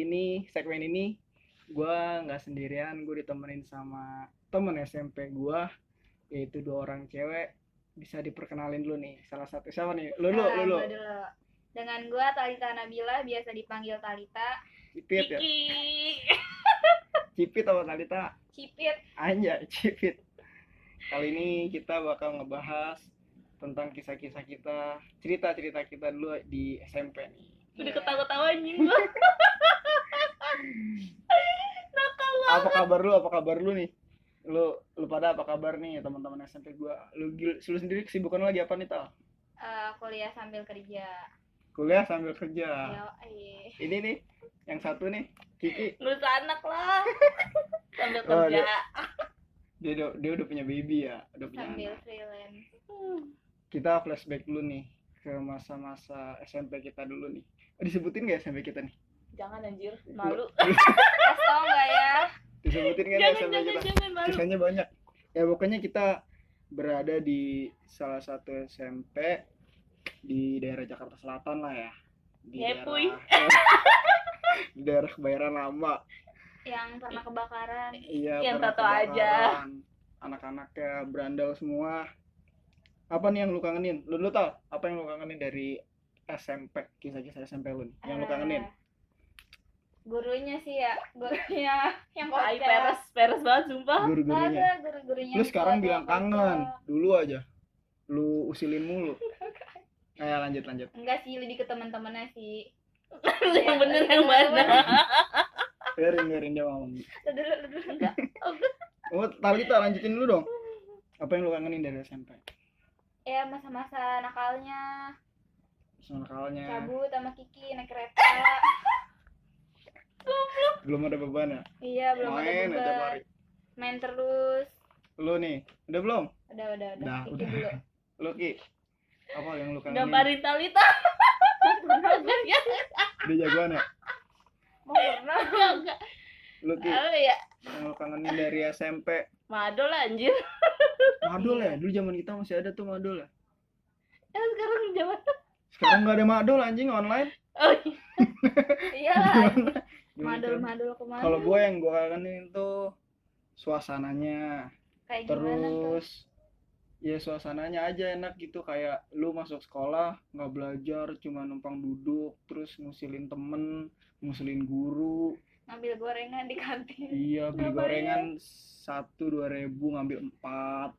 kali ini segmen ini gua nggak sendirian, gue ditemenin sama temen SMP gua yaitu dua orang cewek. Bisa diperkenalin dulu nih. Salah satu siapa nih? Lu lu lu. Dengan gua Talita Nabila, biasa dipanggil Talita. Cipit ya. Kiki. Cipit apa Talita? Cipit. Anjay, cipit. Kali ini kita bakal ngebahas tentang kisah-kisah kita, cerita-cerita kita dulu di SMP nih. Iya. Udah ketawa-tawa anjing gua. Apa kabar lu apa kabar lu nih lu lu pada apa kabar nih teman-teman SMP gua lu lu sendiri kesibukan lu lagi apa nih tal Eh, kuliah sambil kerja. kuliah sambil kerja Yo, ini nih yang satu nih Kiki Lu anak lah. Sambil Oh, kerja. dia udah dia udah punya baby ya udah punya Sambil anak freelance. Hmm. kita flashback dulu nih ke masa-masa SMP kita dulu nih Oh, disebutin gak SMP kita nih Jangan anjir, malu. Kasih tau nggak ya? disebutin nih jangan, SMP jangan, kita. jangan malu. kisahnya banyak. Ya pokoknya kita berada di salah satu SMP di daerah Jakarta Selatan lah ya. Di Ya, daerah di daerah Kebayoran Lama. Yang pernah kebakaran. iya Yang tato aja. anak-anaknya berandal semua. Apa nih yang lu kangenin? Lu lu tau apa yang lu kangenin dari SMP kisah-kisah SMP lu nih, yang lu kangenin? Eh, Gurunya sih ya, gurunya yang kocak. peres, peres banget sumpah. Nggak guru-gurunya ada guru-gurunya. lu yang sekarang bilang kocak. kangen dulu aja lu usilin mulu Ayo lanjut lanjut Enggak sih, lebih ke teman-temannya sih. yang Ya, bener iya, yang mana? biarin biarin dia ngomong Lu dulu, lu dulu. Enggak. Oh, Talita lanjutin dulu dong. Apa yang lu kangenin dari SMP? Ya masa-masa nakalnya, Sama nakalnya. cabut sama Kiki naik kereta. Belum ada beban ya? iya, belum ada Main aja beban. lari. Main terus. Lu nih, udah belum? Udah, udah, udah. Udah, Kiki udah. dulu. Lu Ki. Apa yang lu kangenin? Gambarin Talita. ya, Dia jagoan ya? Mau pernah. enggak, enggak. Lu Ki, Apa ya? yang lu kangenin dari SMP. Mado lah anjir. Madol ya? Dulu zaman kita masih ada tuh madol ya. Ya sekarang zaman. Sekarang nggak ada madol anjing online. Oh, iya. Iya lah. Gimana Madul, tuh? madul ke mana? Kalau gue yang gue kangenin tuh suasananya. Kayak terus ya suasananya aja enak gitu kayak lu masuk sekolah nggak belajar cuma numpang duduk terus ngusilin temen ngusilin guru Ngambil gorengan di kantin. iya beli Ngapain? gorengan satu dua ribu ngambil empat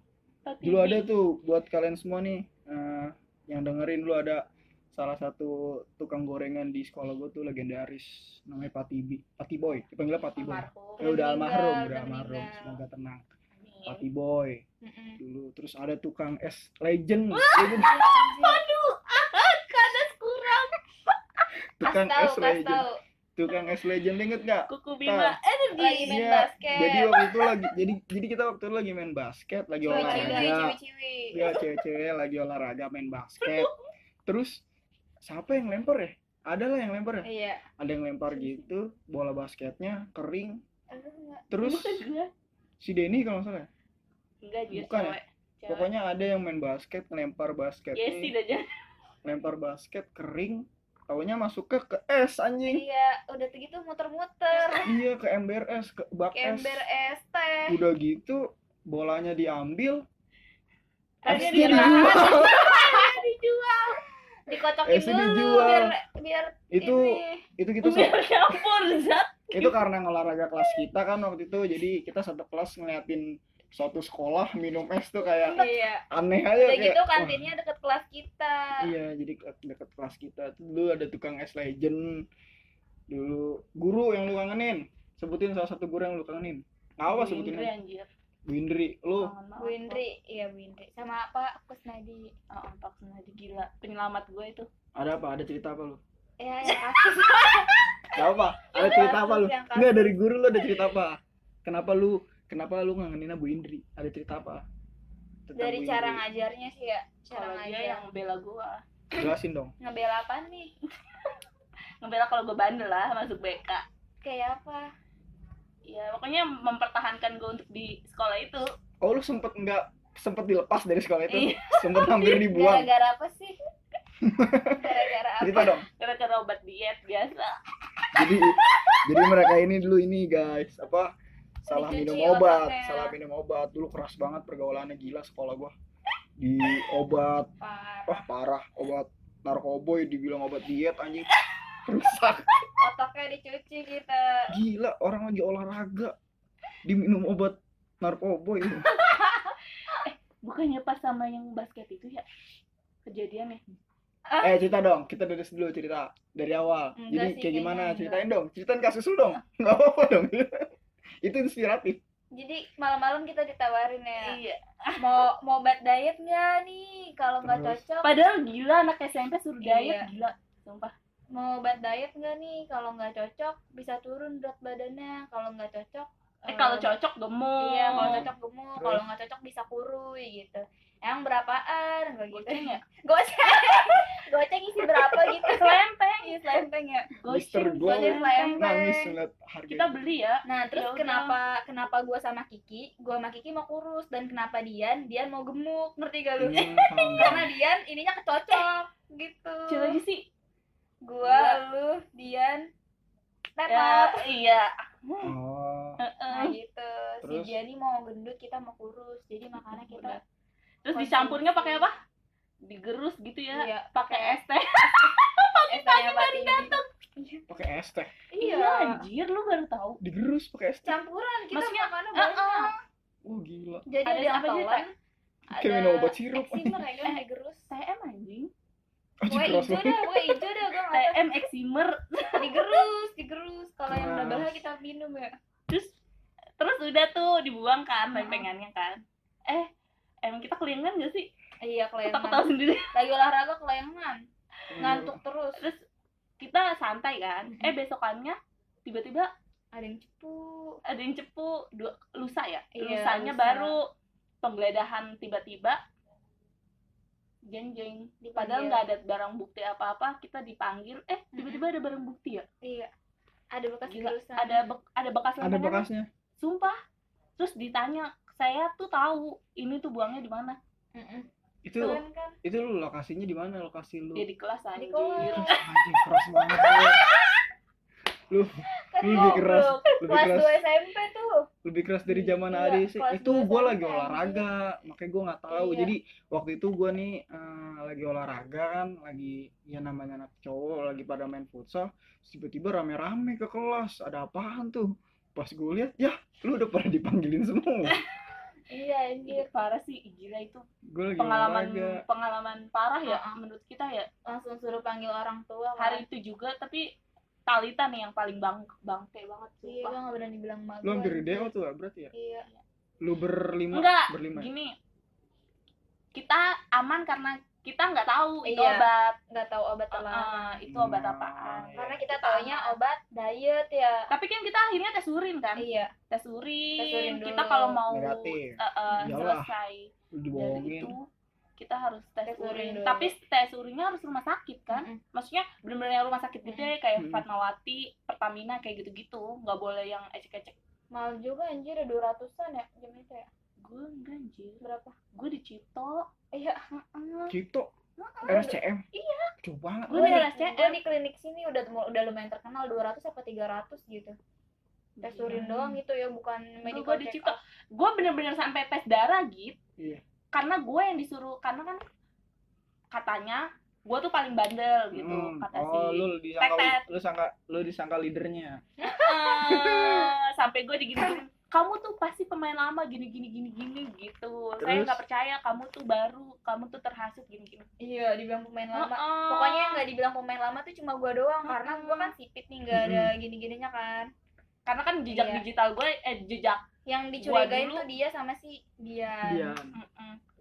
dulu ada tuh buat kalian semua nih eh, yang dengerin dulu ada salah satu tukang gorengan di sekolah gue tuh legendaris namanya Patibi Patiboy dipanggilnya Patiboy almarhum. eh, udah almarhum udah almarhum semoga tenang Amin. Patiboy Mm-mm. dulu terus ada tukang es legend Waduh, ah, kadas kurang. tukang tahu, es legend tahu. tukang es legend inget gak Kuku Bima. Lagi main Iya, basket. jadi waktu itu lagi jadi jadi kita waktu itu lagi main basket lagi olahraga ciwi-ciwi. ya cewek-cewek lagi olahraga main basket terus siapa yang lempar ya ada lah yang lempar ya Iya. ada yang lempar gitu bola basketnya kering enggak. terus si Denny kalau nggak salah ya, Enggak dia Bukan ya? cewek. Pokoknya ada yang main basket ngelempar basket Yesi nih dah jangan. lempar basket kering taunya masuk ke ke es anjing Iya, udah gitu muter-muter. iya ke ember es ke bak es Ember es teh. udah gitu bolanya diambil dia dijual dijual. Dikocokin Esnya dulu dijual. biar biar itu ini. itu kita Biar campur zat. itu karena olahraga kelas kita kan waktu itu jadi kita satu kelas ngeliatin suatu sekolah minum es tuh kayak Iya. aneh aja Udah kayak gitu kantinnya deket kelas kita. iya jadi ke- deket kelas kita dulu ada tukang es legend dulu guru yang lu kangenin sebutin salah satu guru yang lu kangenin apa sebutin anjir. Bu Indri lu Kangen banget. Bu Indri, iya Bu Indri. Sama apa? Kusnadi. Oh, Pak Sunadi gila. Penyelamat gue itu. ada apa ada cerita apa lu Ya, yang kasus. Gak apa ada Yang cerita apa lu enggak dari guru lu ada cerita apa kenapa lu kenapa lu ngangenin Bu Indri ada cerita apa Tentang Dari Bu cara Indri. ngajarnya sih ya. Cara dia ngajar. yang bela gua. jelasin dong Ngebela apa nih? Ngebela kalau gue bandel lah masuk BK. Kayak apa? Ya pokoknya mempertahankan gue untuk di sekolah itu. oh lu sempet nggak sempet dilepas dari sekolah itu Iya. sempet hampir dibuang Gara-gara apa sih? gara-gara apa cerita dong gara-gara obat diet biasa jadi jadi mereka ini dulu ini guys apa salah Dicuci minum obat otaknya. salah minum obat dulu keras banget pergaulannya gila sekolah gua di obat Parah. wah parah obat narkoboy dibilang obat diet anjing rusak. Otaknya dicuci kita gila orang lagi olahraga. Diminum obat narkoboy bukannya pas sama yang basket itu ya? Kejadiannya eh cerita dong. Kita dari dulu cerita dari awal. Enggak jadi sih, kayak gimana? enggak. ceritain dong. Ceritain kasus lu dong. Nggak apa-apa dong. Itu inspiratif. Jadi malam-malam kita ditawarin ya. Iya. Mau mau obat diet nggak nih? Kalau nggak cocok. Padahal gila anak SMP suruh Iya. diet gila. Sumpah mau obat diet nggak nih? Kalau nggak cocok bisa turun berat badannya. Kalau nggak cocok eh kalau cocok gemuk. iya kalau cocok gemuk. Kalau nggak cocok bisa kurus gitu. Emang berapaan? Enggak gitu. Goceng ya? Goceng. Goceng isi berapa gitu? Selempeng. Iya selempeng ya. Goceng goceng selempeng. kita beli ya. Nah, terus Ya udah. kenapa kenapa gua sama Kiki? Gua sama Kiki mau kurus. Dan kenapa Dian? Dian mau gemuk, ngerti gak lu? Hmm. Karena Dian ininya kecocok gitu. Lagi sih Gua, lu, Dian, ya Teta. iya oh Nah, gitu. Terus? Si Dian ini mau gendut, kita mau kurus. Jadi makanya kita Udah. terus Konsumsi. dicampurnya pakai apa digerus gitu ya Iya, pakai es teh teh yang baru datang. pakai es teh Iya. anjir lu baru tahu digerus pakai es teh Campuran kita Maksudnya, makannya uh, banyak. wah gila Jadi Ada ada yang apa telan, kayak minum obat sirup eksimer ya kan Eh. digerus. TM anjing Hijau banget dah, gue hijau dah, gue tahu. TM eksimer digerus, digerus. Kalau yang udah bahaya kita minum ya. terus terus udah tuh dibuang kan Hmm. lempengannya kan eh emang kita kelingan gak sih Iya, aku tahu kelayangan. sendiri Lagi olahraga kelayangan, ngantuk terus. terus kita santai kan Mhm. eh besokannya tiba-tiba Ada yang cepu. ada yang cepu dua, lusa ya Iya, lusanya lusa. baru penggeledahan tiba-tiba jeng jeng padahal nggak ada barang bukti apa-apa kita dipanggil eh tiba-tiba ada barang bukti ya? Iya. Ada bekas Gila, ada bek- ada bekas ada lempengan. bekasnya? Sumpah. Terus ditanya saya tuh tahu ini tuh buangnya di mana. Itu Keren kan? itu lu lokasinya di mana? Lokasi lu? Dia di kelas Di anjir. kelas. anjing keras banget lu. lu Kan lu lebih keras lebih Kelas keras 2 SMP tuh. lebih keras dari zaman Iya, ADC itu gue lagi olahraga makanya gue nggak tahu Iya. jadi waktu itu gue nih eh, lagi olahraga kan lagi ya namanya anak cowok lagi pada main futsal tiba-tiba rame-rame ke kelas ada apaan tuh pas gue lihat ya lu udah pada dipanggilin semua Iya, Iya, anjir. parah sih gila itu gue lagi pengalaman olahraga pengalaman parah ya Heeh. menurut kita ya Langsung suruh panggil orang tua. kan. hari itu juga tapi Talita nih yang paling bang bangke banget Iya, sumpah. gue gak berani bilang mak lu hampir gua, DO tuh ya, berarti ya Iya. lu berlima enggak berlima ya? gini kita aman karena kita nggak tahu itu Iya. obat Nggak tahu obat apa. Eh, itu obat Hmm, apaan iya. Karena kita Kita taunya aman. obat diet ya. tapi kan kita akhirnya tes urin kan Iya. tes urin, Tes urin kita kalau mau Negatif. eh, eh, Iyalah. selesai lu dari dibohongin itu kita harus tes, Tes urin urin tapi tes urinnya harus rumah sakit kan Mm-mm. maksudnya bener-bener yang rumah sakit gede kayak Mm-mm. Fatmawati Pertamina kayak gitu-gitu nggak boleh yang ecek-ecek Mahal juga anjir, ada 200-an ya jam itu ya. gue enggak anjir Berapa? gue di Cito Iya. Cipto RSCM Iya. coba banget Gue Gue di di, RSCM. gua di klinik sini udah udah lumayan terkenal 200 apa 300 gitu. Tes urin doang gitu ya, bukan gue medical di check Cito gue bener-bener sampai tes darah gitu Iya. Karena gue yang disuruh karena kan katanya gue tuh paling bandel gitu Hmm, kata oh si lu disangka Tetet. lu sangka lu disangka leadernya Eh, sampai gue digini kamu tuh pasti pemain lama gini gini gini gini gitu saya Terus? nggak percaya kamu tuh baru kamu tuh terhasut gini gini Iya, dibilang pemain lama. Heeh. Pokoknya yang nggak dibilang pemain lama tuh cuma gua doang karena Mm-mm. gua kan sipit nih nggak ada gini-gininya kan. karena kan jejak Iya. digital gue eh jejak Yang dicurigain dulu- tuh dia sama si dia. Iya.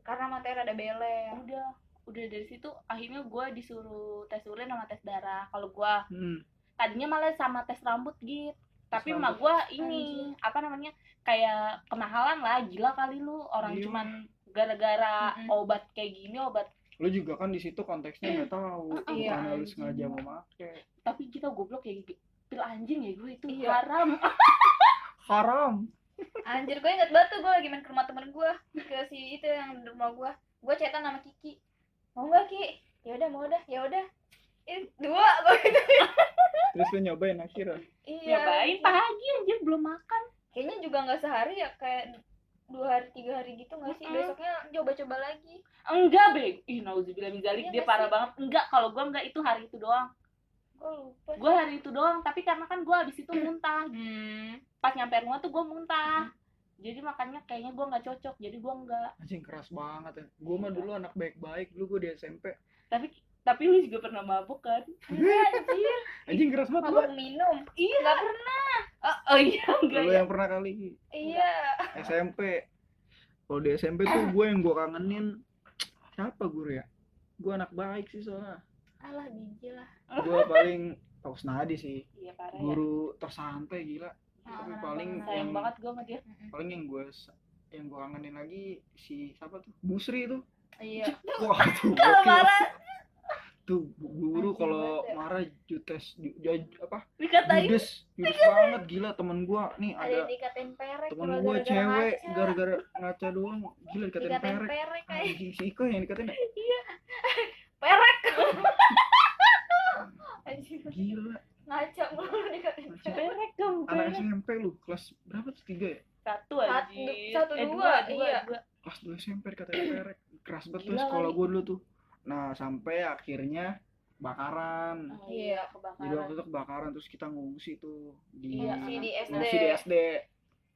Karena materi ada beleng. udah udah dari situ akhirnya gue disuruh tes urin sama tes darah kalau gue Hmm. tadinya malah sama tes rambut gitu tapi Tes mah gue ini Anjir. apa namanya kayak kemahalan lah gila kali lu orang Iya. cuman gara-gara Mm-mm. obat kayak gini obat lu juga kan di situ konteksnya nggak tahu Iya, mana lu sengaja mau make tapi kita goblok kayak gitu pil anjing ya gue itu Iya. haram haram Anjir, gue inget banget tuh gue lagi main ke rumah temen gue Ke si itu yang di rumah gue Gue chatan sama Kiki Mau gak Ki? ya udah mau udah ya udah Ih, dua gue gitu terus lu nyobain akhirnya iya Nyobain pagi anjir belum makan. kayaknya juga nggak sehari ya kayak dua hari tiga hari gitu nggak sih Mm-mm. besoknya coba-coba lagi Enggak, Beg. Ih, nauzubillah min zalik. Iya Dia parah sih? banget. Enggak, kalau gua enggak itu hari itu doang. gue lupa Gua hari itu doang, tapi karena kan gua habis itu muntah. hmm. Pas nyampe rumah tuh gua muntah. Jadi makanya kayaknya gua nggak cocok. Jadi gua enggak. anjing keras banget ya. Gue mah dulu anak baik-baik dulu gue di SMP Tapi tapi lu juga pernah mabuk kan? Anjir anjing keras banget lu mabuk minum? Iya. nggak pernah. Oh, oh iya, enggak lu ya. yang pernah kali. Iya. SMP kalau di SMP tuh gue yang gue kangenin. Siapa guru ya? Gue anak baik sih soalnya. Alah biji lah. Gue paling Pak Usnadi sih. Iya, parah ya. guru tersantai gila tapi anak paling. Sayang yang banget gua sama dia. Paling yang gue yang gue kangenin lagi si siapa tuh? Busri tuh iya. Wah tuh marah. Tuh guru kalau ya. marah judes ju- ju- apa? Dikatain. Judes judes banget gila temen gue nih ada ada perek temen gue cewek gara-gara ngaca doang. Gila dikatain dikatain perek. perek kayak anjing si Iko yang dikatain ya? perek. Anjir gila ngaca mulu Ngaca. perek dong, anak. SMP lu kelas berapa tuh tiga ya Satu Satu- anjir. satu, eh, dua, dua, iya. dua. kelas dua SMP dikatain perek keras banget tuh sekolah gue dulu tuh nah sampai akhirnya bakaran Oh, Iya. jadi kebakaran. waktu itu kebakaran terus kita ngungsi tuh di Iya, Ngungsi di SD. ngungsi di SD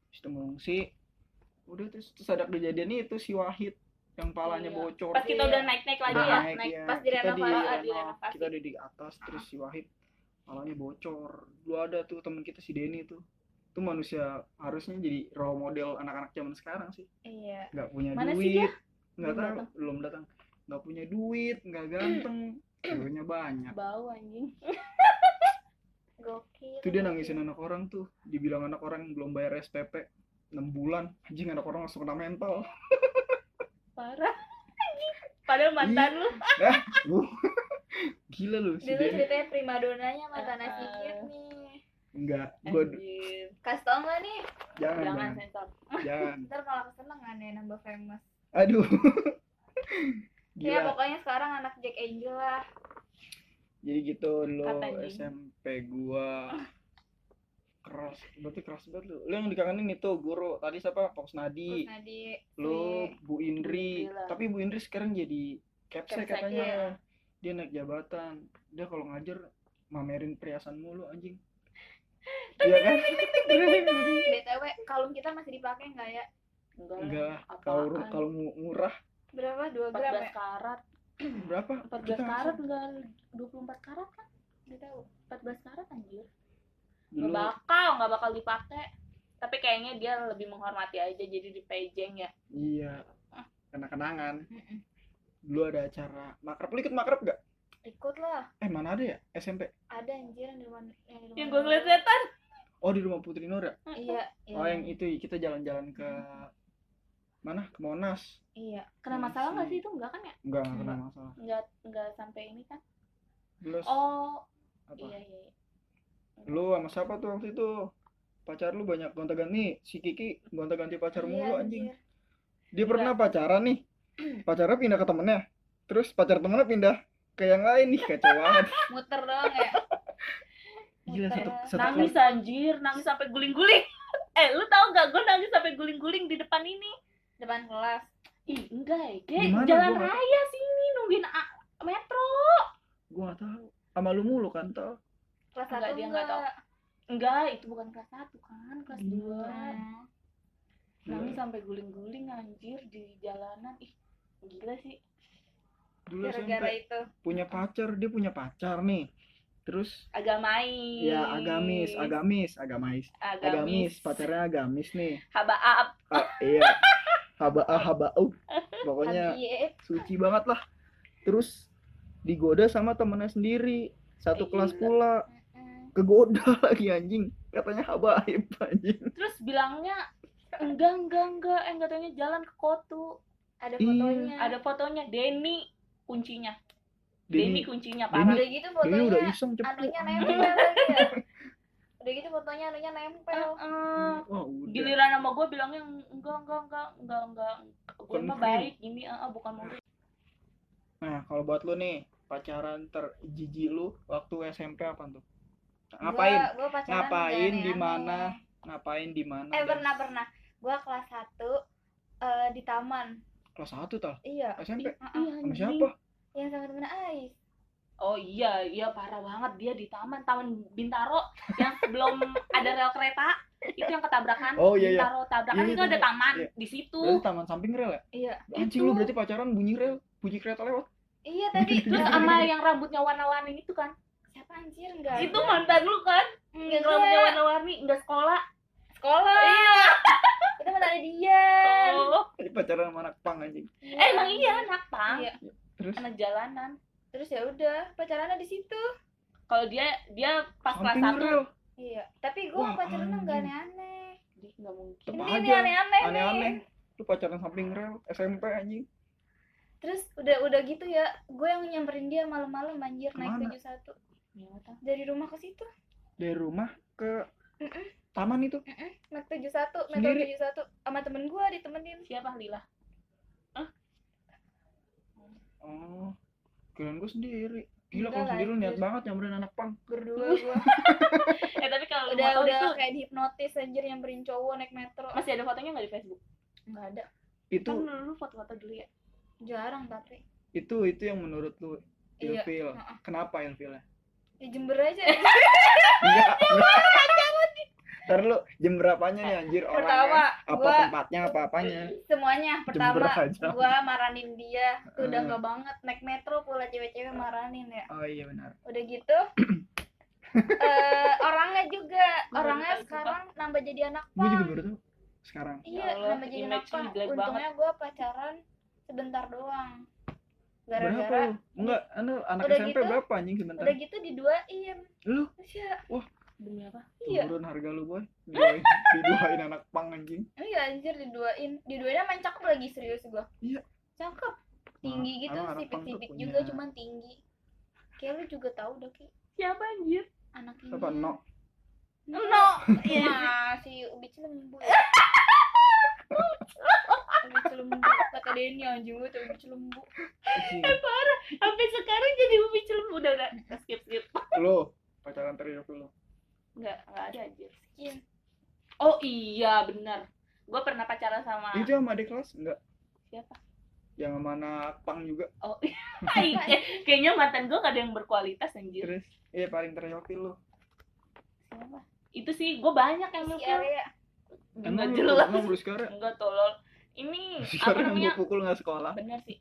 Terus kita ngungsi udah terus, terus ada kejadian itu si Wahid yang palanya Iya. bocor Pas kita Iya. udah naik-naik lagi Udah ya, naik, naik iya. pas Kita direnovasi. Ah, renov, direnovasi. kita ada di atas terus si Wahid palanya bocor. Dulu ada tuh temen kita si Denny tuh. Itu manusia harusnya jadi role model anak-anak zaman sekarang sih. Iya. Nggak punya Mana duit. nggak Belum tahu. datang. belum datang. Nggak punya duit nggak ganteng. Ceweknya banyak. Bau anjing. gokil. Itu dia nangisin anak orang tuh. Dibilang anak orang belum bayar SPP 6 bulan. Anjing anak orang langsung kena mental. Parah. Anjing. Padahal mantan lu. Gila lu si dulu ceritanya primadonanya mata nasi Ah. kit nih. Enggak gua Anjir. kasih tau nggak nih? Jangan Jangan jangan. sensor. jangan. Ntar malah kesenengan ya nambah famous. Aduh. Ya gila. pokoknya sekarang anak Jack Angel lah. Jadi gitu anjing. SMP gua. Keras berarti keras banget lu. Lu yang dikangenin itu guru. Tadi siapa? Fox Nadi Nadi lu Bu Indri. Lah. tapi Bu Indri sekarang jadi capsek Capsek, katanya. iya. Dia naik jabatan dia kalau ngajar mamerin perhiasan mulu anjing iya kan btw kalung kita masih dipakai nggak ya Enggak. lah. enggak kalau kalau mu- murah berapa dua gram 14 ya karat. berapa 14 Kita karat enggak 24 karat kan? nggak tahu 14 karat anjir. Nggak bakal, nggak bakal dipakai. Tapi kayaknya dia lebih menghormati aja jadi di pejeng ya. iya kena kenangan. Dulu ada acara makrab? Lu ikut makrab gak ikut lah. Eh mana ada ya? SMP ada anjir yang di rumah yang di rumah Yang gue ngeliat setan. oh di rumah Putri Nur ya iya iya. Oh yang itu kita jalan-jalan ke mana? Ke Monas. Iya. Kena masalah nggak sih itu? Enggak kan ya? enggak enggak kena masalah. Enggak enggak sampai ini kan? Terus Oh, apa? iya iya. iya. lu sama siapa tuh waktu itu? Pacar lu banyak gonta-ganti. Si Kiki gonta-ganti pacar Iya, mulu anjing. anjir. dia pernah pacaran nih pacarnya pindah ke temennya terus pacar temennya pindah ke yang lain nih kacau banget muter doang ya gila satu satu Nangis anjir, nangis sampai guling-guling. eh, lu tau gak gue nangis sampai guling-guling di depan ini? depan kelas Ih, enggak ya, mana? Jalan Gua raya sini nungguin A- metro. gua gak tahu sama lu mulu kan tau kelas Enggak, satu dia nggak tahu. Enggak, itu bukan kelas 1 kan, kelas Iya. 2. Nangis sampai guling-guling anjir di jalanan. Ih, gila sih. dulu gara-gara SMP itu punya pacar dia punya pacar nih terus Agamais. ya agamis agamis agamis agamis Agamis. pacarnya agamis nih Habaab. ah, iya haba ah haba uh. pokoknya suci banget lah terus digoda sama temennya sendiri satu kelas gila. pula kegoda lagi anjing katanya habaib anjing Terus bilangnya enggak enggak enggak eh enggak taunya jalan ke Kotu. Ada Iya. fotonya. Ada fotonya. Denny kuncinya. Denny. Denny kuncinya Denny- parah. udah gitu Denny fotonya udah iseng cepu anunya nempel lagi ya. Udah gitu fotonya anunya nempel. Heeh. oh udah. Giliran sama gue bilangnya enggak enggak enggak enggak enggak. Gue mah baik ini ah ah, bukan mau nah kalau buat lu nih pacaran terjijik lu waktu SMP apa tuh? Ngapain Gua, gua pacaran Ngapain, di mana? ngapain di mana Eh dan- pernah pernah. Gua kelas 1 eh, di taman. Kelas satu tal Iya. SMP. Iya, sama anjing. siapa Yang sama temen Ais. Oh iya, iya parah banget dia di taman taman Bintaro yang sebelum ada rel kereta itu yang ketabrakan Oh, iya, iya. Bintaro tabrakan Iya, itu iya, ada iya. taman Iya. di situ. berarti taman samping rel ya Iya. anjing Itu. lu berarti pacaran bunyi rel bunyi kereta lewat Iya tadi. Terus sama yang rambutnya warna-warni itu kan? siapa anjir enggak? Itu mantan lu kan? Yang rambutnya warna-warni enggak sekolah. sekolah. Iya. Itu mantan Dian. Oh. Ini pacaran sama anak pang anjing Eh, emang iya anak pang, Iya. terus anak jalanan. Terus ya udah pacarannya di situ. Kalau dia dia pas kelas samping 1 rel Iya. Tapi gua Wah, pacaran enggak aneh-aneh. Dia nggak mungkin. Tetep Ini ini aneh-aneh nih. aneh-aneh lu pacaran samping rel SMP anjing Terus udah udah gitu ya, gue yang nyamperin dia malam-malam anjir naik Ke mana? 71 Ya, tahu. dari rumah ke situ. dari rumah ke Mm-mm. Taman itu Heeh, naik 71, metro Sendiri? 71 sama temen gua ditemenin. Siapa Lila? oh kirain gue sendiri gila Enggak kalau sendiri lu niat banget nyamperin anak pang Berdua gua. Eh tapi kalau lu udah mau tahu udah itu kayak dihipnotis anjir nyamperin cowok naik metro. masih ada fotonya nggak di Facebook? Enggak ada. itu Kan dulu foto-foto dulu ya. Jarang tapi. itu itu yang menurut lu Iya. ilfil Heeh. kenapa ilfilnya Di Jember aja. enggak Ntar lu jam berapanya nih anjir? Orangnya Pertama, apa gua tempatnya apa apanya? Semuanya. Pertama gua maranin dia. Tuh udah Eh. enggak banget. Naik metro pula cewek-cewek maranin ya. oh iya benar. Udah gitu eh orangnya juga. Gua baru orangnya tahu, sekarang nambah jadi anak gue juga pang. baru tahu sekarang. Iya, Ya Allah, nambah jadi anak pang. Untungnya gua pacaran sebentar doang. berapa Gara-gara lu? Enggak anu anak Udah SMP gitu, berapa anjing sebentar? udah gitu diduain. lu? Iya, Demi apa? Iya. turun harga lu boy diduain, diduain anak pang anjing iya anjir diduain. Diduainnya main cakep lagi serius gua. Iya. Cakep. Tinggi gitu, pang tuh sipit-sipit punya- juga cuman tinggi. Kayak lu juga tahu dah Ki. Siapa anjir? Anak ini. apa no No. Iya. Nah, si Ubi Cilembu. ya. Ubi Cilembu kata Denny anjing gue tuh Ubi Cilembu. anjing Sampai sekarang jadi umi celem udah udah skip skip. lu pacaran teriak lu Enggak, enggak ada anjir. Iya. Oh iya benar. Gue pernah pacaran sama itu sama adik kelas enggak siapa? yang sama anak pang juga Oh iya. Eh, Kayaknya mantan gue gak ada yang berkualitas anjir. terus iya paling teriak lu Siapa? Itu sih gue banyak yang. Area. Enggak jelas. emang lu sekarang Enggak tolol. Ini apa sekarang yang namanya? gua pukul nggak sekolah Bener sih.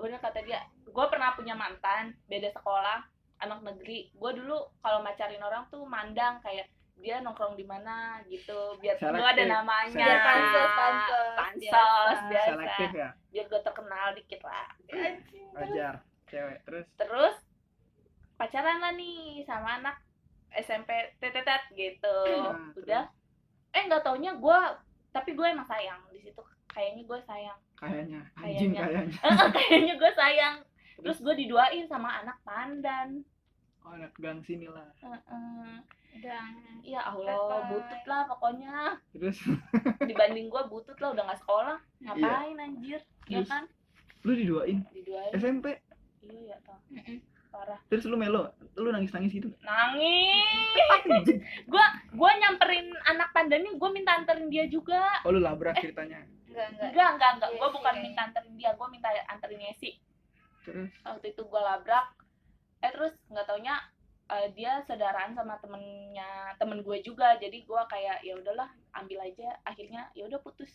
Bener kata dia. Gue pernah punya mantan beda sekolah anak negeri. Gue dulu kalau macarin orang tuh mandang kayak dia nongkrong di mana? gitu. Biar gue ada Selektif. namanya. Biar pansos, pansos. pansos Biasa. biasa. selektif ya? Biar gue terkenal dikit lah. Anjing. ajar cewek. Terus? Terus pacaran lah nih sama anak SMP tetetet gitu. Nah, udah. eh nggak taunya gue tapi gue emang sayang di situ. Kayaknya gue sayang. Kayaknya. Anjing Kayaknya. kayaknya. Kayaknya gue sayang. Terus? Gue diduain sama anak pandan oh, anak gang sini lah. Heeh. Dan ya Allah butut lah pokoknya. Terus? Dibanding gue butut lah udah nggak sekolah. Ngapain anjir? Ya Terus? kan? Lu diduain? Diduain. SMP iya ya tau Mm-mm. parah. Terus lu melo? Lu nangis nangis gitu? Nangis! Gua gua nyamperin anak pandannya gua minta anterin dia juga. Oh lu labrak ceritanya? Enggak enggak. enggak enggak enggak. Iya gua bukan kayaknya. minta anterin dia gua minta anterin Yesi terus? Waktu itu gua labrak eh terus nggak taunya eh, dia saudaraan sama temennya temen gue juga. Jadi gua kayak ya udahlah ambil aja. Akhirnya ya udah putus.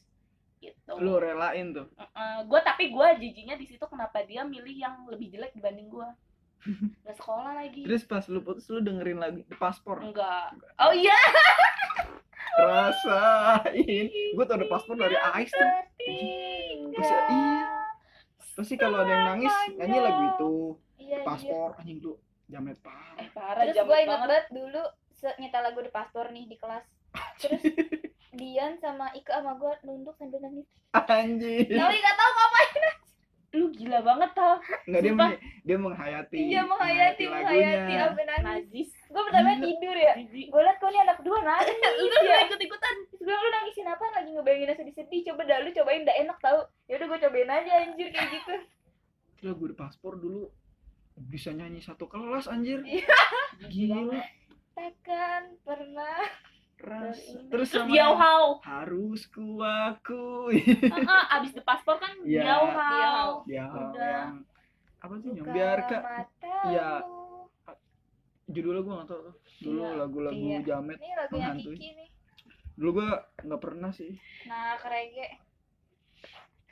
Gitu. Lu relain tuh? Gue tapi gue jijinya di situ kenapa dia milih yang lebih jelek dibanding gue nggak sekolah lagi. Terus pas lu putus lu dengerin lagu The paspor enggak oh iya. Rasain. Gua tau The paspor dari Ais tuh. Ya, iya. sih kalau ada yang nangis nyanyi lagu itu Iya, iya. paspor anjing lu jamet parah eh parah Terus gue inget banget banget dulu nyetel lagu di paspor nih di kelas. Terus Dian sama Ika sama gue nunduk sambil nangis. anjing Tapi gak tau ngapain. lu gila banget tau nggak dia meng- dia menghayati Dia menghayati, menghayati sampai nangis. Gue pertama Gila. tidur ya. Gue liat kok nih anak dua nangis. lu ya. ikut ikutan gue bilang, lu nangisin apa lagi ngebayangin yang sedih-sedih. Coba dah lu cobain udah enak tau. Ya udah gue cobain aja anjir kayak gitu. Terus lagu The paspor dulu bisa nyanyi satu kelas anjir Iya. gila takkan pernah ras Terus- sama Diau Hao harus kuakui Heeh, abis the paspor kan Iya. Diau Diau ya Udah. yang apa sih yang biar kak. Iya. judulnya gue nggak tahu tuh dulu Iya. lagu-lagu Iya. jamet ini. Kiki nih dulu gue nggak pernah sih nah kerege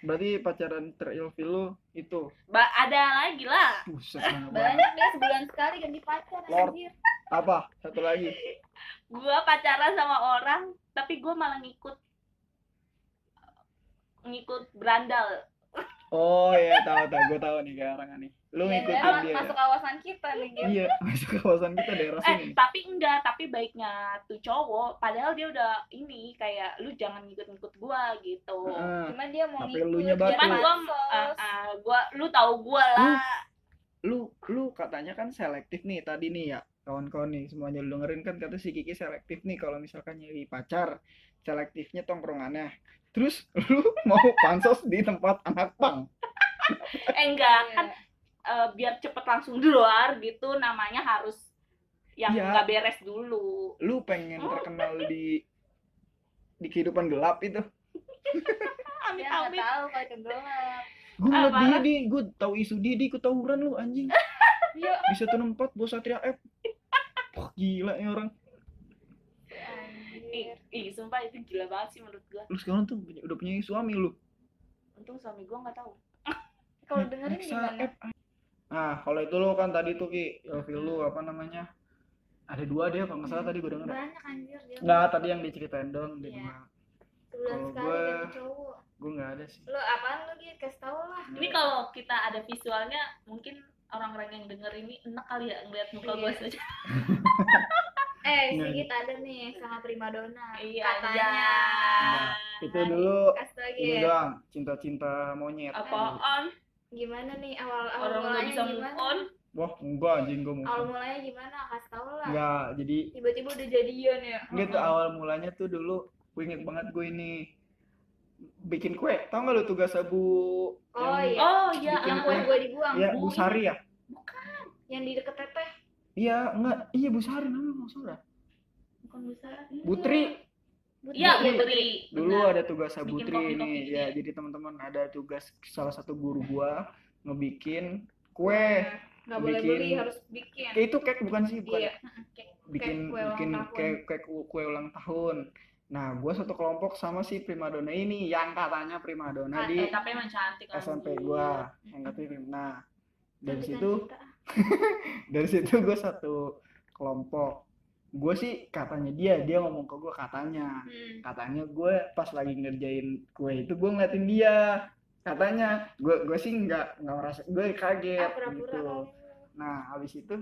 berarti pacaran terilfil lo itu. Ba- ada lagi lah. Buset banyak deh sebulan sekali ganti pacar Lord. anjir. apa? Satu lagi. Gua pacaran sama orang tapi gua malah ngikut ngikut berandal oh iya tahu tahu. Gue tahu nih kayak orang nih lu Ya, ngikutin dia dia masuk ya? kawasan kita nih gitu iya masuk kawasan kita daerah eh sini. tapi enggak tapi baiknya tuh cowok padahal dia udah ini kayak lu jangan ngikut-ngikut gua gitu. Heeh. cuman dia mau Tapi ngikut cuman gua ah, ah, gua lu tahu gua lah. lu lu katanya kan selektif nih tadi nih ya kawan-kawan nih semuanya lu dengerin kan kata si Kiki selektif nih kalau misalkan nyari pacar selektifnya tongkrongannya. Terus lu mau pansos di tempat anak pang eh enggak Iya. kan eh, biar cepet langsung di luar gitu namanya harus yang Iya. nggak beres dulu. Lu pengen terkenal di di kehidupan gelap itu? Amit nggak amit. tahu kalau itu gelap. Gue ngeliat Apa? dia di. Gue tahu isu dia di. Ketawuran lu anjing. Iya. Bisa tuh empat bos satria F. Wah, gila nih orang. Ih, ih sumpah itu gila banget sih menurut gua. Lu sekarang tuh punya- udah punya suami lu? Untung suami gua nggak tahu. Kalau dengerin gimana? F. nah kalau itu lu kan tadi tuh ki ilfil lu apa namanya? Ada dua deh kalau nggak salah tadi gue denger. Banyak anjir dia. Nggak tadi yang diceritain dong di Iya. rumah sebulan kalau cowok. gue nggak ada sih. Lu apaan lu gitu kasih tau lah. Ini kalau kita ada visualnya mungkin orang-orang yang denger ini enak kali ya ngeliat muka Iya. gua saja. Eh Nggak, sedikit ada nih sama primadona iya katanya. Nah, itu dulu. ini doang cinta-cinta monyet. Apaan gimana nih? Awal awal orang mulanya bisa move gimana? on? Wah enggak anjing gue mau awal mulanya gimana? Kasih tau lah. Enggak jadi tiba-tiba udah jadian ya? Gitu awal mulanya tuh dulu gue inget banget gue ini bikin kue. Tau gak lu tugas abu Oh, yang, iya. oh iya Bikin yang yang kue? kue. gue dibuang. Ya Bu, Bu Sari ya? yang di deket teteh. Iya enggak. Iya Bu Sari namanya nggak salah. Bukan besar Butri iya putri dulu Benar. ada tugas Abu Bikin Tri kopi-kopi ini gitu ya. Ya. jadi teman-teman ada tugas salah satu guru gua ngebikin kue. Nggak boleh bikin- beli harus bikin. Kayak itu cake bukan sih bukan iya bikin kue ulang bikin ku- kue ulang tahun. Nah gua satu kelompok sama si primadona ini yang katanya primadona Ah, di eh, tapi emang cantik SMP gua yang katanya nah dari situ dari situ gue satu kelompok gue sih katanya dia dia ngomong ke gue katanya Hmm. katanya gue pas lagi ngerjain kue itu gue ngeliatin dia katanya gue gue sih nggak nggak merasa gue kaget gitu kali. nah habis itu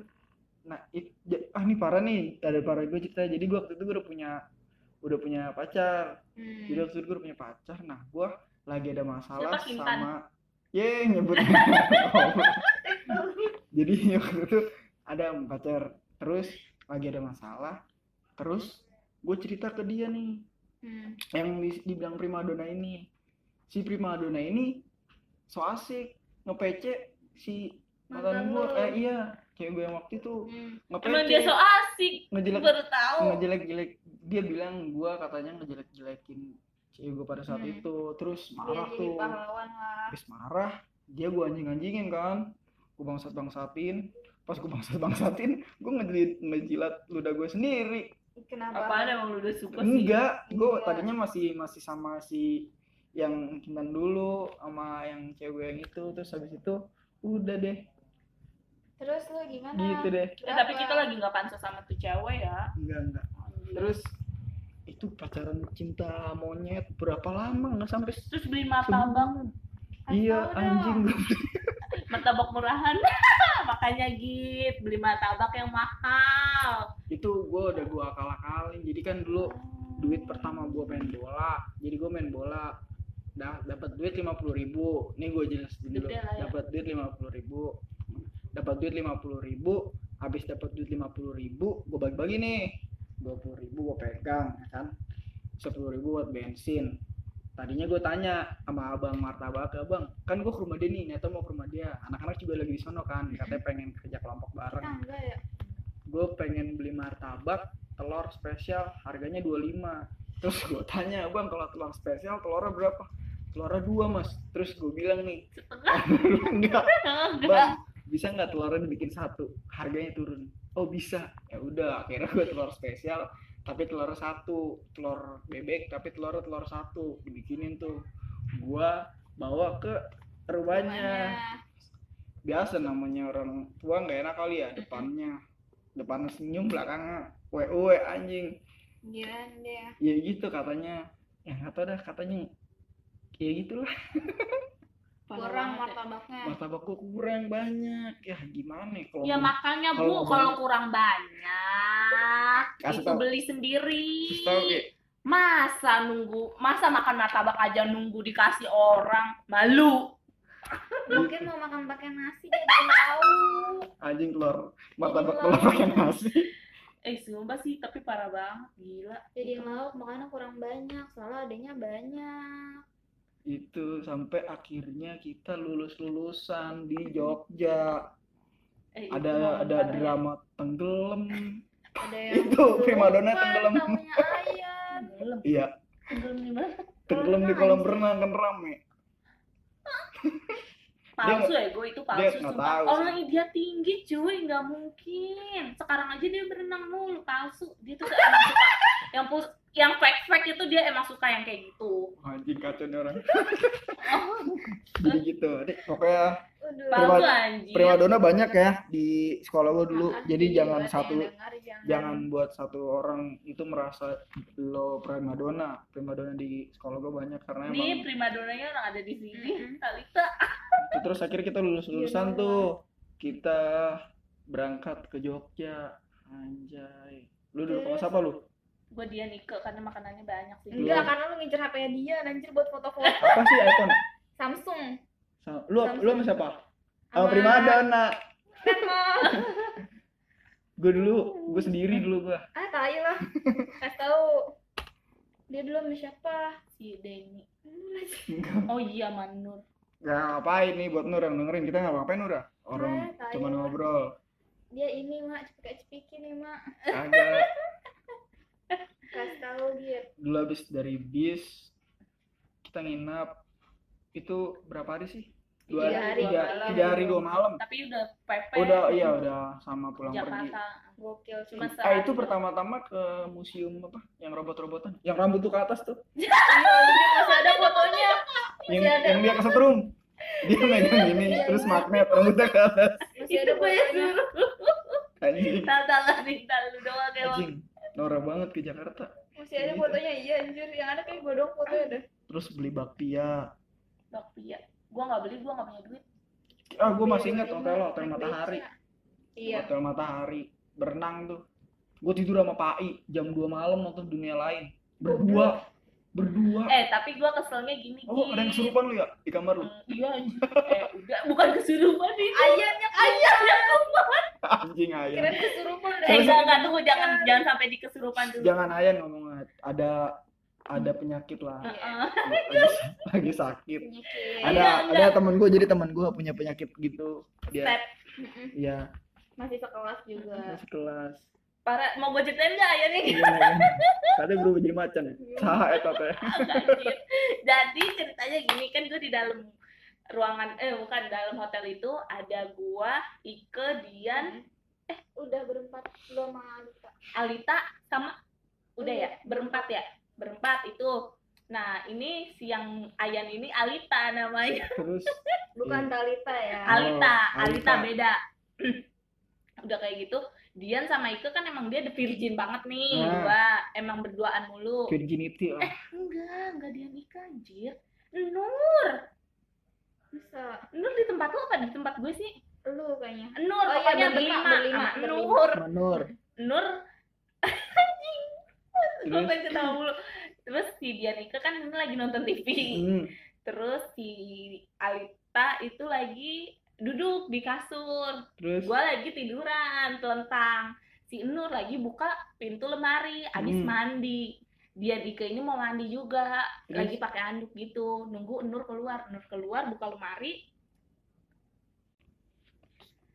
nah it, ah ini parah nih ada parah gue cerita jadi gue waktu itu gue udah punya udah punya pacar Hmm. jadi waktu itu gue udah punya pacar nah gue lagi ada masalah Kintan? sama ye nyebut jadi waktu itu ada pacar terus lagi ada masalah terus gue cerita ke dia nih. Hmm. yang di- dibilang primadona ini. Si primadona ini so asik ngepece si mantan gue eh iya kayak gue yang waktu itu Hmm. ngepece. Emang dia so asik ngejelek baru tahu. ngejelek-jelek. Dia bilang gue katanya ngejelek-jelekin cewek gue pada saat Hmm. itu. Terus marah jadi tuh habis marah dia gue anjing-anjingin kan. Gue bangsat bangsatin pas gue bangsat bangsatin gue ngejilat ngejilat ludah gue sendiri. Kenapa? Apaan emang lu udah suka sih? Enggak gue Enggak. tadinya masih masih sama si yang kintan dulu sama yang cewek yang itu terus habis itu udah deh. Terus lu gimana? Gitu deh. Eh, tapi kita lagi nggak pansos sama tuh cewek ya. Enggak enggak. Terus itu pacaran cinta monyet berapa lama? Nggak sampai terus beli martabak. sebulan iya anjing. martabak murahan. Makanya git beli martabak yang mahal. Itu gue udah gue akal akalin jadi kan dulu duit pertama gue main bola. Jadi gue main bola dah dapat duit lima puluh ribu. Nih gue jelasin dulu ya. dapat duit lima puluh ribu. Dapat duit lima puluh ribu. Habis dapat duit lima puluh ribu gue bagi bagi nih. dua puluh ribu gue pegang ya kan? sepuluh ribu buat bensin tadinya gue tanya sama abang martabak abang kan gue ke rumah dia nih nyata mau ke rumah dia. Anak-anak juga lagi di sono kan katanya pengen kerja kelompok bareng. Tangga ya. gue pengen beli martabak telur spesial harganya 25 terus gue tanya bang kalau telur spesial telurnya berapa? Telurnya dua mas. Terus gue bilang nih enggak. Bang bisa nggak telurnya dibikin satu? Harganya turun. Oh bisa. Ya udah akhirnya gue telur spesial tapi telurnya satu telur bebek tapi telurnya telur satu. Dibikinin tuh. Gua bawa ke rumahnya. Biasa namanya orang tua nggak enak kali ya depannya. Depannya senyum belakangnya we anjing. Iya dia. ya gitu katanya. Ya nggak tahu dah katanya. Ya gitulah Kurang martabaknya. martabak gua kurang banyak. Ya gimana ya kalau ya makanya bu Kalau kurang banyak Kasih itu tau. beli sendiri. Tahu Ki, masa nunggu masa makan martabak aja nunggu dikasih orang? Malu. Mungkin mau makan pakai nasi tahu. anjing telur martabak telur pakai nasi. Eh sumpah sih tapi parah banget gila. Jadi lauk makanya kurang banyak, soalnya adanya banyak. Itu sampai akhirnya kita lulus lulusan di Jogja. Eh, itu ada ada ya. drama tenggelam. Ada yang Itu, primadona tenggelam. Tenggelam. iya. Tenggelam di mana? tenggelam di kolam renang kan rame. Palsu ya gue itu palsu dia tahu orang dia tinggi cuy nggak mungkin. Sekarang aja dia berenang mulu palsu. Dia tuh yang pul yang fake fake itu dia emang suka yang kayak gitu. Anjing kacau nih orang. Jadi gitu. Adik, pokoknya Prima- primadona banyak ya di sekolah gua dulu. Makasih jadi jangan satu dengar, jangan. jangan buat satu orang itu merasa lo primadona. Primadona di sekolah gua banyak karena ini emang primadonanya orang ada di sini. Talita. Itu terus akhirnya kita lulus lulusan Iya, tuh. kita berangkat ke Jogja. Anjay. Lu dulu kelas apa lu gue dia Nike karena makanannya banyak sih. Enggak, karena lu ngincer HP dia, anjir buat foto-foto. Apa sih iPhone? Samsung. Sa- lu lu sama siapa? Oh Sama- primadona Emang. gue dulu gue sendiri dulu gue Ah, tai lah. Kasih tahu. Dia dulu sama siapa? si Denny. Oh iya Manur. Nggak ngapain nih buat Nur yang dengerin? Kita nggak ngapain Nur ya? Orang Eh, tai cuma ngobrol. Dia ini, Mak, cepet-cepiki nih, Mak. agak Kasih tahu dia. dulu habis dari bis kita nginap itu berapa hari sih? Dua Tiga hari, tiga, dua malam. tiga hari dua malam. Tapi udah PP udah iya udah sama pulang pergi. Jakarta. Gokil sih. Cuma ah itu pertama-tama ke museum apa? Yang robot-robotan. Yang rambut tuh ke atas tuh. Iya, masih ada fotonya. yang, ada. yang dia kesetrum dia megang gini Iya, terus iya. magnet rambutnya ke atas. Masih ada fotonya. suruh anjing. Tal-talan nih tal lu doang emang norak banget ke Jakarta. Masih ada fotonya, iya anjir. Yang ada kayak gue dong fotonya deh. terus beli bakpia. Bakpia. Gue nggak beli gue nggak punya duit. Ah gue masih ingat hotel hotel matahari. Iya. hotel matahari. Berenang tuh. Gue tidur sama Pak I jam 2 malam nonton dunia lain. Berdua berdua. Eh tapi gue keselnya gini oh ada yang kesurupan lu ya di kamar lu? Hmm, iya anjir eh udah bukan kesurupan itu Ayamnya ayamnya anjing ayam keren kesurupan. Eh deh. enggak enggak tunggu jangan jangan sampai di kesurupan dulu. Jangan ayam ngomongnya ada ada penyakit lah. Heeh. lagi, lagi sakit. Penyakit. ada Iya, ada temen gue jadi temen gue punya penyakit gitu. Dia Step. Ya Masih sekelas juga. masih kelas Parah, mau gue ceritain nggak ya nih? Iya, iya. katanya berubah jadi macan ya sah eta teh. Jadi ceritanya gini kan gue di dalam ruangan eh bukan dalam hotel itu ada gua, Ike, Dian, Udah berempat lo sama Alita. Alita sama udah ya Iya. berempat ya berempat itu. Nah ini si yang Ayan ini Alita namanya. terus Bukan Talita ya. Alita, Alita. Alita beda. udah kayak gitu. Dian sama Ike kan emang dia the virgin banget nih, Nah. dua emang berduaan mulu. virginity lah Enggak, enggak dia nikah anjir. Nur, Bisa. Nur di tempat lu apa di tempat gue sih? Lu kayaknya. Nur, Oh iya, pokoknya berlima, berlima, berlima, berlima. Nur. Manur Nur, gue terus pengen ketawa mulu. Terus si Dianika kan ini lagi nonton TV. hmm, Terus si Alita itu lagi duduk di kasur. terus Gue lagi tiduran, telentang. Si Nur lagi buka pintu lemari, abis Hmm. mandi. Dian Ike ini mau mandi juga Terus? lagi pakai anduk gitu nunggu Nur keluar Nur keluar buka lemari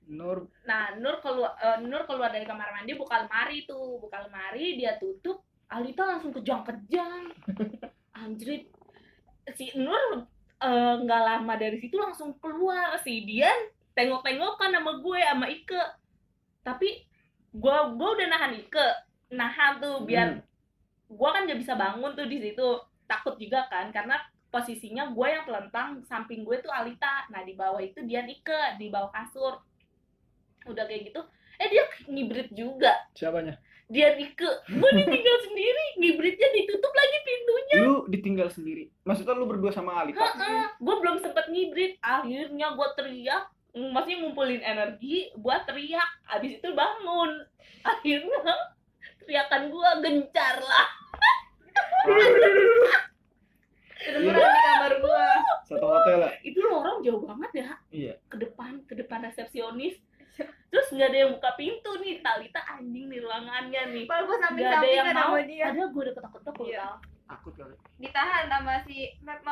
Nur nah Nur keluar eh, Nur keluar dari kamar mandi buka lemari tuh buka lemari dia tutup Alita langsung kejang-kejang anjrit si Nur eh, nggak lama dari situ langsung keluar si Dian tengok-tengokan sama gue sama Ike. Tapi gue gue udah nahan Ike. Nahan tuh biar gue kan nggak bisa bangun tuh di situ. Takut juga kan karena posisinya gue yang telentang samping gue tuh Alita. Nah di bawah itu Dian Ike di bawah kasur. Udah kayak gitu. Eh dia ngibrit juga. Siapanya? Dian Ike gue ditinggal sendiri. Ngibritnya ditutup lagi pintunya. Lu ditinggal sendiri. Maksudnya lu berdua sama Alita? gue belum sempet ngibrit akhirnya gue teriak. Maksudnya ngumpulin energi buat teriak. Abis itu bangun. Akhirnya teriakan gue gencar lah. Kedengeran di kamar gua. Satu hotel lah. itu lorong jauh banget ya. Iya. ke depan ke depan resepsionis terus nggak ada yang buka pintu nih Talita anjing nih ruangannya nih Padahal samping nggak ada yang mau dia padahal gue udah ketok-ketok. Tal. Takut kali. ditahan sama si Mat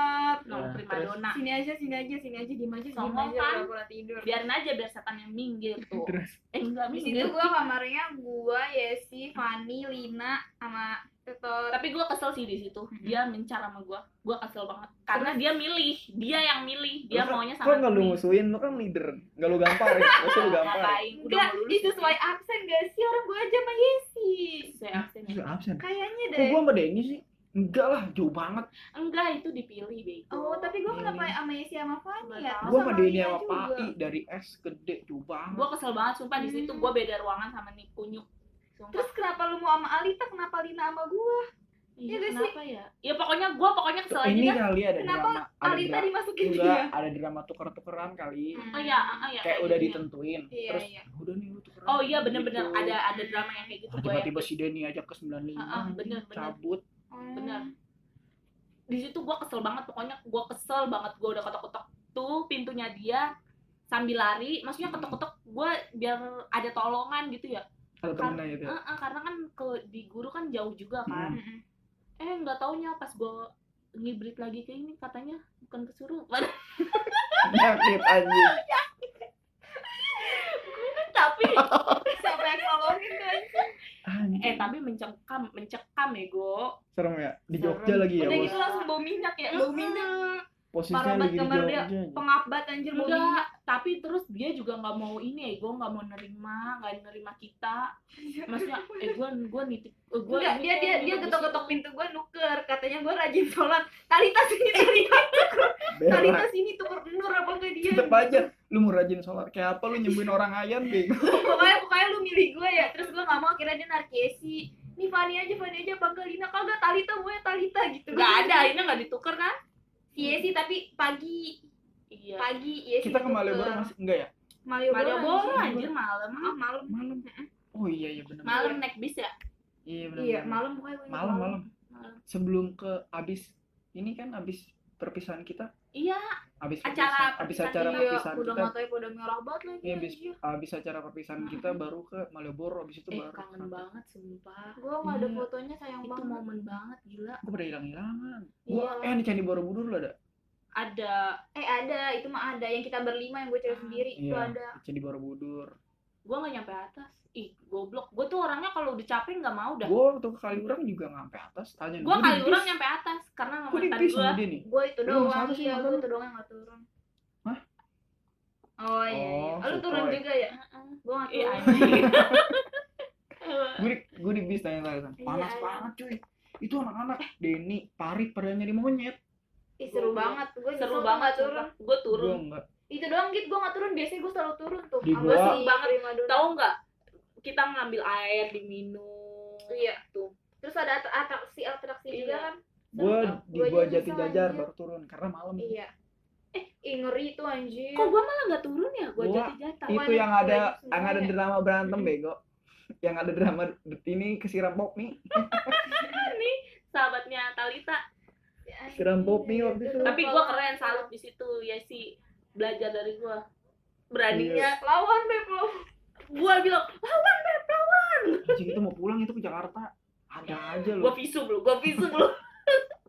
no Nah, prima terus? donna sini aja sini aja sini aja diem aja diem Songong aja kan? pura-pura tidur biarin aja biar setan yang minggir tuh Terus eh enggak di situ minggir gua kamarnya gua Yesi Fani Lina sama Tetor tapi gue kesel sih di situ dia mencar sama gue gue kesel banget karena dia milih dia yang milih dia Lu kan- maunya Kok sama nggak lu musuhin? Lu kan leader. Nggak lu gamparin. Masa lu gamparin? ngapain udah enggak lulus di sesuai absen gak sih orang gua aja sama Yesi sesuai absen ya. Lu absen. kayaknya Kok deh gua sama Denny sih? Enggak lah, jauh banget. enggak itu dipilih bego oh tapi gua kenapa Ini. sama Yesi sama Fani ya Gua sama Denny sama juga. Pak I dari S gede jauh banget. gue kesel banget sumpah di situ Hmm. gue beda ruangan sama nih kunyuk sumpah terus kenapa lu mau sama Alita kenapa Lina sama gua iya iya gak kenapa ya ya pokoknya gue pokoknya kesel aja ini kali ada Kenapa drama, ada Alita drama. dimasukin Enggak, dia ada drama tuker-tukeran kali. Hmm. oh iya ah, iya Kayak kayak udah gitu ya. ditentuin. Iya, Terus iya. udah nih lu tukeran. oh iya bener-bener Gitu. ada ada drama yang kayak gitu gue Tiba-tiba si Denny ajak ke 95. Ah, ah, bener, bener. Cabut. Hmm. bener di situ gue kesel banget pokoknya gue kesel banget gue udah ketok-ketok tuh pintunya dia sambil lari maksudnya Hmm. ketok-ketok gue biar ada tolongan gitu ya Ada temennya gitu. Eh, eh, karena kan ke di guru kan jauh juga kan Mm-mm. eh nggak taunya pas gue ngibrit lagi ke ini katanya bukan kesurupan Penyakit anjing. tapi siapa yang nolongin kan Anjing. eh tapi mencekam mencekam ya go serem ya. Di Serem. Jogja lagi ya, udah Bos. gitu langsung bau minyak ya bau minyak Posisinya parah lagi kamar dia. banget anjir enggak tapi terus dia juga nggak mau ini ya gue nggak mau nerima nggak nerima kita maksudnya eh gue gue nitip eh, gue Enggak, dia dia dia nginep di ketok-ketok situ. pintu gua nuker katanya gua rajin sholat Talita sini Talita Talita Berak. sini tuker nur apa enggak dia Tetep aja. Lu mau rajin sholat. Kayak apa lu nyembuhin orang ayan, Bego? pokoknya pokoknya lu milih gua ya terus gua nggak mau akhirnya dia narik Yesi nih Fani aja Fani aja bangga Lina kagak Talita gue Talita gitu nggak ada ini nggak ditukar kan si Yesi tapi pagi iya pagi Yesi Kita ke. Malioboro masih enggak ya? Malioboro, Malioboro anjir. anjir malam ah malam Malam. Oh iya iya benar. malam naik bis ya Iya benar. iya malam pokoknya Malam malam. malam Sebelum ke abis ini kan abis perpisahan kita, iya abis Acara perpisahan, abis perpisahan acara iya perpisahan udah kita, matanya pada merah banget lagi iya abis anjir. abis acara perpisahan kita baru ke Malioboro, abis itu eh baru. kangen banget sumpah gua nggak ada Iya. fotonya sayang itu banget momen banget gila Gue pada hilang hilangan. Gua Iya. eh di Candi Borobudur lu ada. ada eh ada itu mah ada yang kita berlima yang gue cewek Ah, sendiri itu Iya. ada Di Candi Borobudur. Gue nggak nyampe atas ih goblok gue tuh orangnya kalau udah capek nggak mau dah Gue waktu ke Kaliurang juga nggak sampai atas. Tanya gue kali orang nyampe atas karena Gue di mantan gue gue itu doang iya gue itu doang yang nggak turun Hah? oh iya, iya. Oh, lu turun juga ya gue nggak iya turun anjing Gue di, gue di bis tanya tanya. Panas Iya, iya. banget cuy. Itu anak-anak Denny, Parit pada nyari monyet. Ih, seru banget gue seru banget turun gue Gue turun enggak. Itu doang gitu gue nggak turun. Biasanya gue selalu turun tuh. Di gua- si Seru banget. Tahu nggak? Kita ngambil air diminum Iya. tuh terus ada at- atraksi atraksi Iya. juga kan Gue di Gua gua aja jati bisa, jajar baru turun karena malam. iya. Eh ngeri tuh anjir. Kok gue malah nggak turun ya? Gue Gua- jati jata itu yang ada yang ada drama berantem bego. Yang ada drama ini kesiram pop nih sahabatnya Talita. Siram Poppy waktu itu. tapi gue keren salut di situ. Ya sih belajar dari gue beraninya lawan beb lo gue bilang lawan beb lawan. Anjing itu mau pulang itu ke Jakarta. Ada aja Gua loh pisu dulu, gua pisu dulu.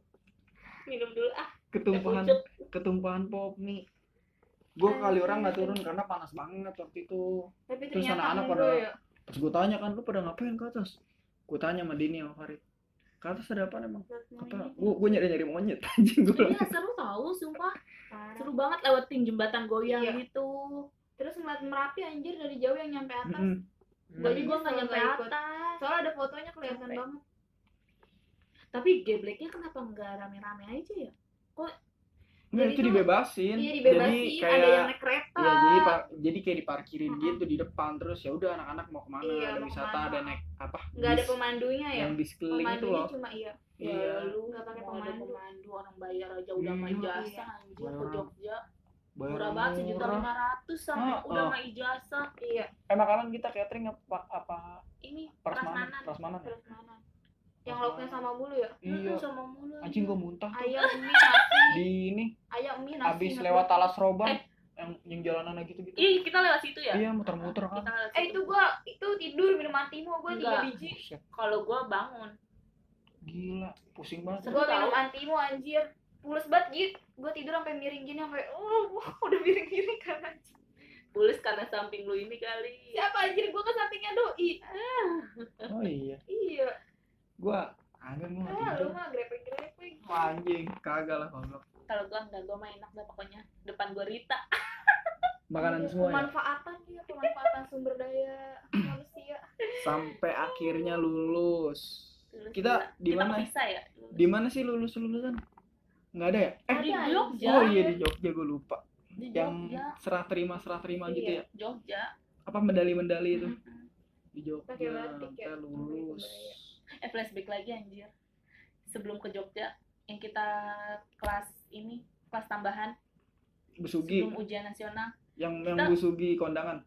Minum dulu ah. ketumpahan ketumpahan pop mie. Gue kali orang nggak turun karena panas banget waktu itu. Tapi Terus anak-anak pada- ya. terus gue tanya kan lu pada ngapain ke atas? Gue tanya sama Dini sama Farid ke atas ada apa emang kata gue gue nyari nyari monyet anjing gue Iya seru tahu sumpah. Parah. Seru banget lewatin jembatan goyang Iya. gitu. Terus ngeliat Merapi anjir dari jauh yang nyampe atas. Mm-mm. Jadi gua Nyesel nggak nyampe ikut. atas. Soalnya ada fotonya kelihatan banget. Tapi gebleknya kenapa nggak rame-rame aja ya? Nggak, Jadi itu dibebasin Iya dibebasin, jadi kayak ada yang naik kereta. ya jadi par- jadi kayak diparkirin Mm-mm. gitu di depan terus ya udah anak-anak mau ke mana Iya, ada mau wisata ke mana. ada naik apa nggak ada pemandunya ya. yang bis keliling itu loh cuma iya. Ya iya lu Nggak pakai pemandu. pemandu orang bayar aja udah sama Iya. ijazah anjir ke. Jogja. bayar Murah banget sejuta lima ratus sampai Ah, udah ah. sama ijazah. Iya. eh makanan kita catering apa apa Ini prasmanan prasmanan. prasmanan ya? Yang lauknya sama mulu ya. iya sama mulu. anjing gue muntah tuh Ayam mie nasi. di ini Ayam mie nasi. abis lewat talas roban Eh. yang yang jalanan gitu gitu Iya, kita lewat situ ya? iya muter-muter kan Kita lewat Eh itu gua itu tidur minum antimo gua tiga biji. Kalau gua bangun. gila pusing banget tau. minum antimo anjir. Pules banget git. Gua tidur sampai miring gini sampai oh udah miring-miring kan anjir. Pulis karena samping lu ini kali. Siapa anjir gua ke sampingnya doi. oh iya Iya. Gua agak gua nggak Ah, lu mah grepeng-grepeng. Wah, anjing kagak lah goblok Kalau gua enggak, gua mah enak dah pokoknya. Depan gua Rita. makanan semua ya Pemanfaatan dia, pemanfaatan sumber daya manusia. sampai akhirnya lulus Lulus Kita di Kita mana? ya? di mana sih lulus lulusan nggak ada ya eh di Jogja. oh iya di Jogja gue lupa Di yang Jogja. serah terima serah terima gitu Iya, ya Jogja. apa medali medali itu di Jogja batik ya, kita lulus Eh flashback lagi anjir. Sebelum ke Jogja yang kita kelas ini kelas tambahan Busugi sebelum ujian nasional. yang yang Kita- Busugi kondangan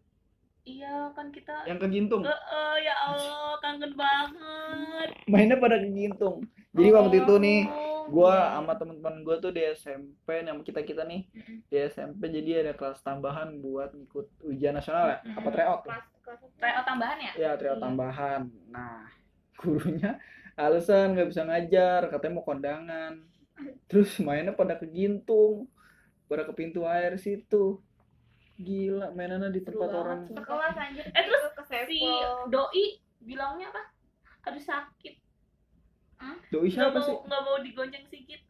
Iya kan kita yang ke Gintung Eh, eh, ya Allah kangen banget. mainnya pada ke Gintung jadi waktu itu nih Oh, gua iya. sama teman-teman gua tuh di SMP yang kita kita nih di SMP jadi ada kelas tambahan buat ngikut ujian nasional ya apa tryout Kelas kelas tryout tambahan ya? ya tryout Iya. tambahan nah gurunya alasan nggak bisa ngajar katanya mau kondangan. Terus mainnya pada ke Gintung pada ke pintu air situ. Gila mainannya di Seru tempat banget, orang. Sekelas anjir. Eh, terus Si doi bilangnya apa? Aduh sakit. doi Nggak siapa mau sih? nggak mau digonceng sedikit.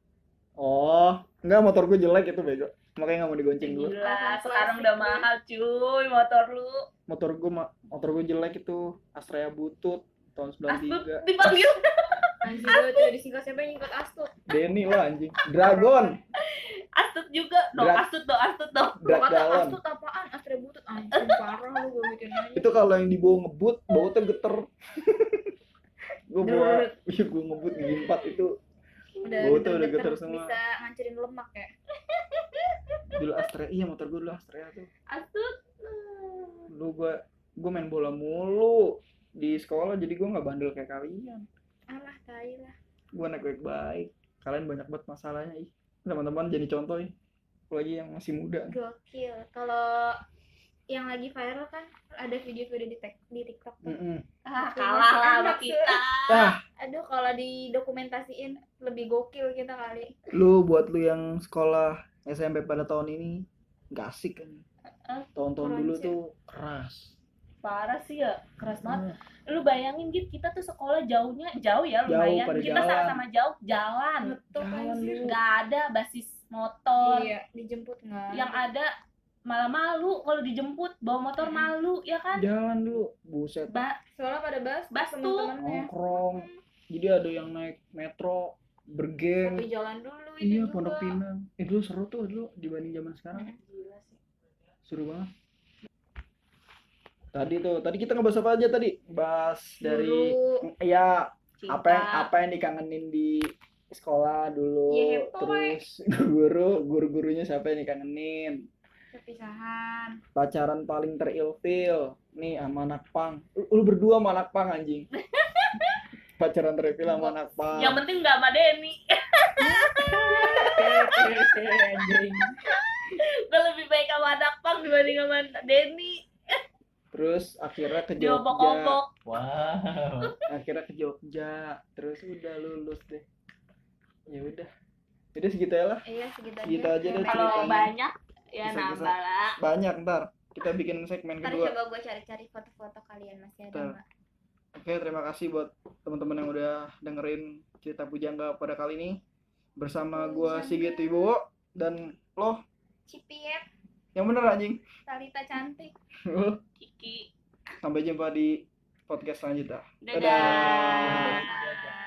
oh nggak motor gue jelek itu bego. Makanya nggak mau digonceng dulu. Gila, sekarang udah mahal cuy motor lu. motor gue motor gue jelek itu. Astrea Butut tahun Astut 93 dipanggil Anjir gua tuh disingkat siapa yang nyingkat Astut. Denny lah anjing Dragon Astut juga. Dong, Dra- Astut dong, Astut dong. Kata Galon Astut apaan? Astre butut anjir parah lu gua bikin aja. itu kalau yang dibawa ngebut bautnya geter gue bawa iya gue ngebut gigi empat itu udah bau tuh udah geter semua. bisa ngancurin lemak ya. dulu Astrea iya motor gue dulu Astrea tuh Astut. dulu gue gue main bola mulu di sekolah jadi gue nggak bandel kayak kalian Alah tai lah. gue anak baik baik kalian banyak banget masalahnya ih teman-teman jadi contoh ih apalagi yang masih muda Gokil. Kalau yang lagi viral kan ada video-video di, di TikTok tuh. Mm-mm. Ah, kalah lah sama kita. ah Aduh kalau didokumentasiin lebih gokil kita kali. lu buat lu yang sekolah SMP pada tahun ini gak asik kan tahun-tahun keras dulu ya. tuh keras Parah sih ya, keras banget. Hmm. Lu bayangin gitu, kita tuh sekolah jauhnya jauh ya Jauh, lumayan. pada kita jalan. sama-sama jauh jalan. Ngetok Jalan anjir. lu. Gak ada basis motor. Iya, dijemput nggak? Yang ada malah malu kalau dijemput bawa motor Mm-mm. malu ya kan. jalan dulu buset Ba soalnya pada bas Bas tuh. nongkrong jadi ada yang naik metro bergeng Tapi jalan dulu itu iya pondok pinang eh dulu seru tuh dulu dibanding zaman sekarang Gila sih. seru banget tadi tuh tadi kita ngebahas apa aja tadi bahas dari Dulu. ya Cinta. apa yang apa yang dikangenin di sekolah dulu hepo, terus guru guru gurunya siapa yang dikangenin perpisahan. pacaran paling terilfil nih sama anak pang lu, lu berdua sama anak pang anjing pacaran terilfil sama anak pang Yang penting gak sama Denny. anjing Gue lebih baik sama anak pang dibanding sama Denny. Terus akhirnya ke Jogja. Obok-obok. Wow. akhirnya ke Jogja. Terus udah lulus deh. Ya udah. Jadi segitu ya lah. Iya segitu aja. Segitu aja deh Kalau banyak ya Bisa-bisa. nambah lah. banyak ntar. Kita bikin segmen Ntar kedua. coba gue cari-cari foto-foto kalian masih ada nggak? Oke, terima kasih buat teman-teman yang udah dengerin cerita Pujangga pada kali ini. Bersama gua Sigit Wibowo dan lo. Cipit, yang bener anjing. Talita cantik. Kiki. Sampai jumpa di podcast selanjutnya. Dadah. Dadah.